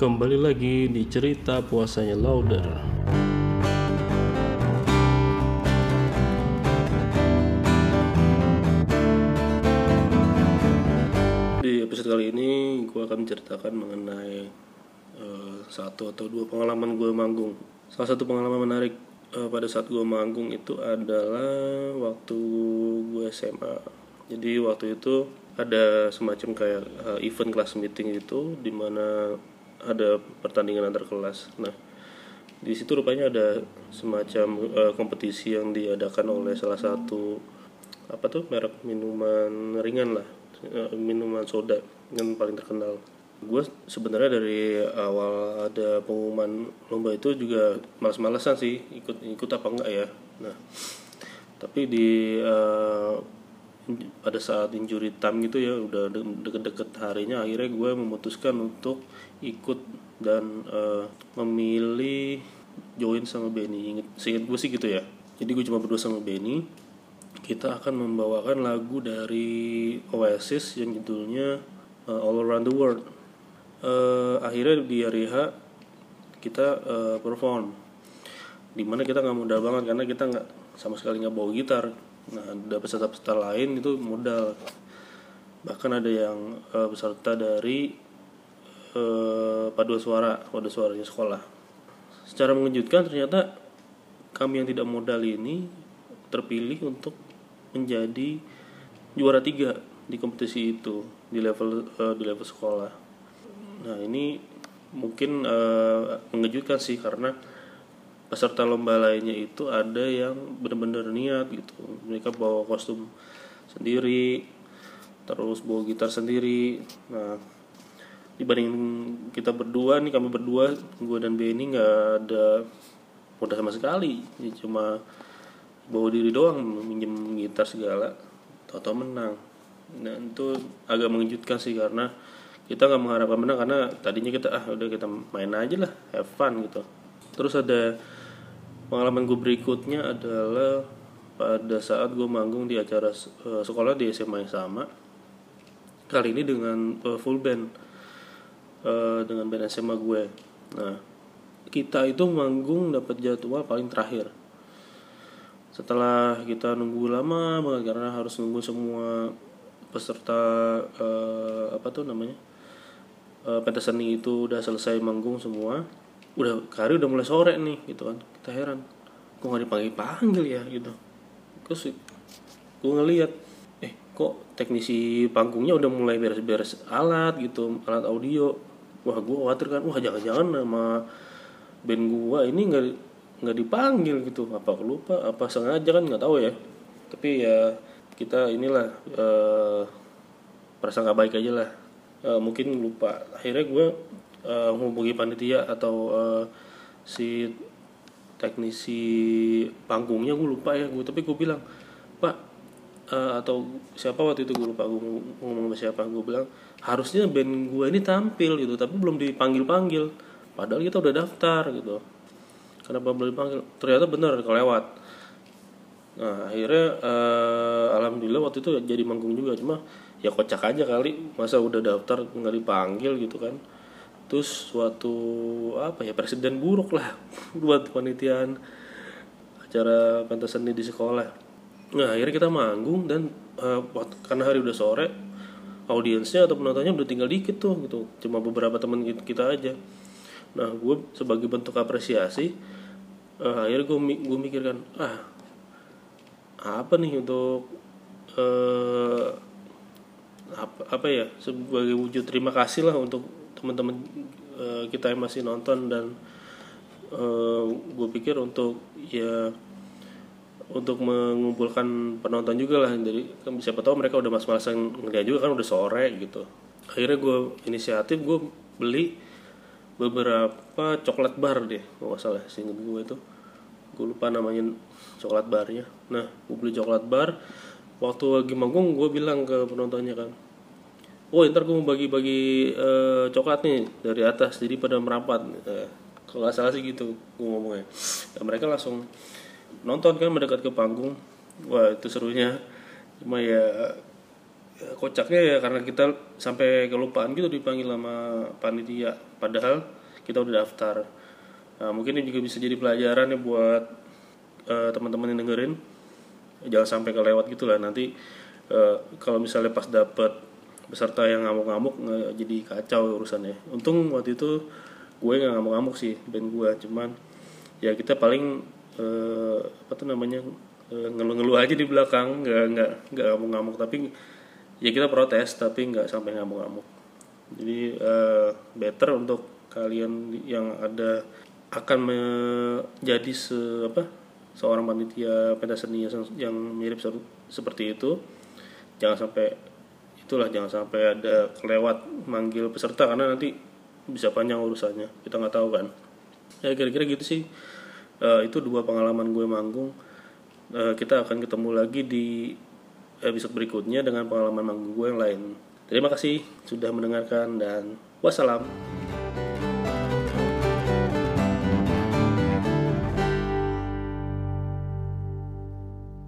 Kembali lagi di cerita puasanya Lauder. Di episode kali ini gue akan menceritakan mengenai eh, satu atau dua pengalaman gue manggung. Salah satu pengalaman menarik eh, pada saat gue manggung itu adalah waktu gue SMA. Jadi waktu itu ada semacam kayak eh, event kelas meeting itu di mana ada pertandingan antar kelas. Nah, di situ rupanya ada semacam eh, kompetisi yang diadakan oleh salah satu apa tuh merek minuman ringan lah, eh, minuman soda yang paling terkenal. Gue sebenarnya dari awal ada pengumuman lomba itu juga malas-malasan sih ikut ikut apa enggak ya. Nah, tapi di eh, pada saat injury time gitu ya udah de- deket-deket harinya akhirnya gue memutuskan untuk ikut dan eh, memilih join sama Benny. Inget seinget gue sih gitu ya. Jadi gue cuma berdua sama Benny. Kita akan membawakan lagu dari Oasis yang judulnya eh, All Around the World. Eh, akhirnya di hari H kita eh, perform. Di mana kita nggak modal banget karena kita nggak sama sekali nggak bawa gitar nah ada peserta-peserta lain itu modal. Bahkan ada yang eh, peserta dari eh, paduan suara paduan suaranya sekolah. Secara mengejutkan ternyata kami yang tidak modal ini terpilih untuk menjadi juara tiga di kompetisi itu di level eh, di level sekolah. Nah ini mungkin eh, mengejutkan sih karena peserta lomba lainnya itu ada yang benar-benar niat gitu. Mereka bawa kostum sendiri terus bawa gitar sendiri. Nah dibanding kita berdua nih kami berdua gue dan Benny nggak ada modal sama sekali. Jadi cuma bawa diri doang minjem gitar segala tau menang. Nah itu agak mengejutkan sih karena kita nggak mengharapkan menang karena tadinya kita ah udah kita main aja lah have fun gitu. Terus ada pengalaman gue berikutnya adalah pada saat gue manggung di acara eh, sekolah di SMA yang sama. Kali ini dengan eh, full band. Eh, dengan band SMA gue nah kita itu manggung dapat jadwal paling terakhir. Setelah kita nunggu lama banget karena harus nunggu semua peserta eh, apa tuh namanya eh, pentas seni itu udah selesai manggung semua udah hari udah mulai sore nih gitu kan. Kita heran kok nggak dipanggil panggil ya gitu. Terus gue ngeliat eh kok teknisi panggungnya udah mulai beres-beres alat gitu alat audio. Wah gue khawatir kan wah jangan-jangan nama band gua ini nggak nggak dipanggil gitu. Apa lupa apa sengaja kan nggak tahu ya. Tapi ya kita inilah eh, prasangka baik aja lah. Eh, mungkin lupa. Akhirnya gue eh, menghubungi panitia atau eh, si teknisi panggungnya gue lupa ya gue tapi gue bilang pak eh, atau siapa waktu itu gue lupa gue ngomong sama siapa. Gue bilang harusnya band gue ini tampil gitu tapi belum dipanggil panggil padahal kita udah daftar gitu. Kenapa belum dipanggil? Ternyata benar kelewat. Nah akhirnya eh, alhamdulillah waktu itu jadi manggung juga cuma ya kocak aja kali masa udah daftar nggak dipanggil gitu kan terus suatu apa ya presiden buruk lah buat panitiaan acara pentas seni di sekolah. Nah akhirnya kita manggung dan waktu- karena hari udah sore audiensnya atau penontonnya udah tinggal dikit tuh gitu. Cuma beberapa teman kita, aja. Nah gue sebagai bentuk apresiasi eh, akhirnya gue gue mikirkan ah apa nih untuk eh, apa, apa ya sebagai wujud terima kasih lah untuk teman-teman eh, kita yang masih nonton dan gue pikir untuk ya untuk mengumpulkan penonton juga lah. Jadi kan siapa tahu mereka udah mas-malasan ngeliat juga kan udah sore gitu. Akhirnya gue inisiatif gue beli beberapa coklat bar deh nggak salah seinget gue itu. Gue lupa namanya coklat barnya. Nah gue beli coklat bar. Waktu lagi manggung gue bilang ke penontonnya kan oh ntar gue mau bagi-bagi eh, coklat nih dari atas jadi pada merapat Eh, kalau nggak salah sih gitu gue ngomongnya. Dan mereka langsung nonton kan mendekat ke panggung. Wah itu serunya. Cuma ya ya, kocaknya ya karena kita sampai kelupaan gitu dipanggil sama panitia. Padahal kita udah daftar. Nah, mungkin ini juga bisa jadi pelajaran ya buat uh, teman-teman yang dengerin. Jangan sampai kelewat gitu lah. Nanti uh, kalau misalnya pas dapet peserta yang ngamuk-ngamuk jadi kacau urusannya. Untung waktu itu gue nggak ngamuk-ngamuk sih band gue. Cuman ya kita paling uh, apa tuh namanya uh, ngeluh-ngeluh aja di belakang. Nggak nggak nggak ngamuk-ngamuk. Tapi ya kita protes tapi nggak sampai ngamuk-ngamuk. Jadi uh, better untuk kalian yang ada akan menjadi se apa seorang panitia pentas seni yang mirip seperti itu. Jangan sampai itulah jangan sampai ada kelewat manggil peserta karena nanti bisa panjang urusannya. Kita nggak tahu kan. Ya kira-kira gitu sih. Uh, itu dua pengalaman gue manggung. Uh, kita akan ketemu lagi di episode berikutnya dengan pengalaman manggung gue yang lain. Terima kasih sudah mendengarkan dan wassalam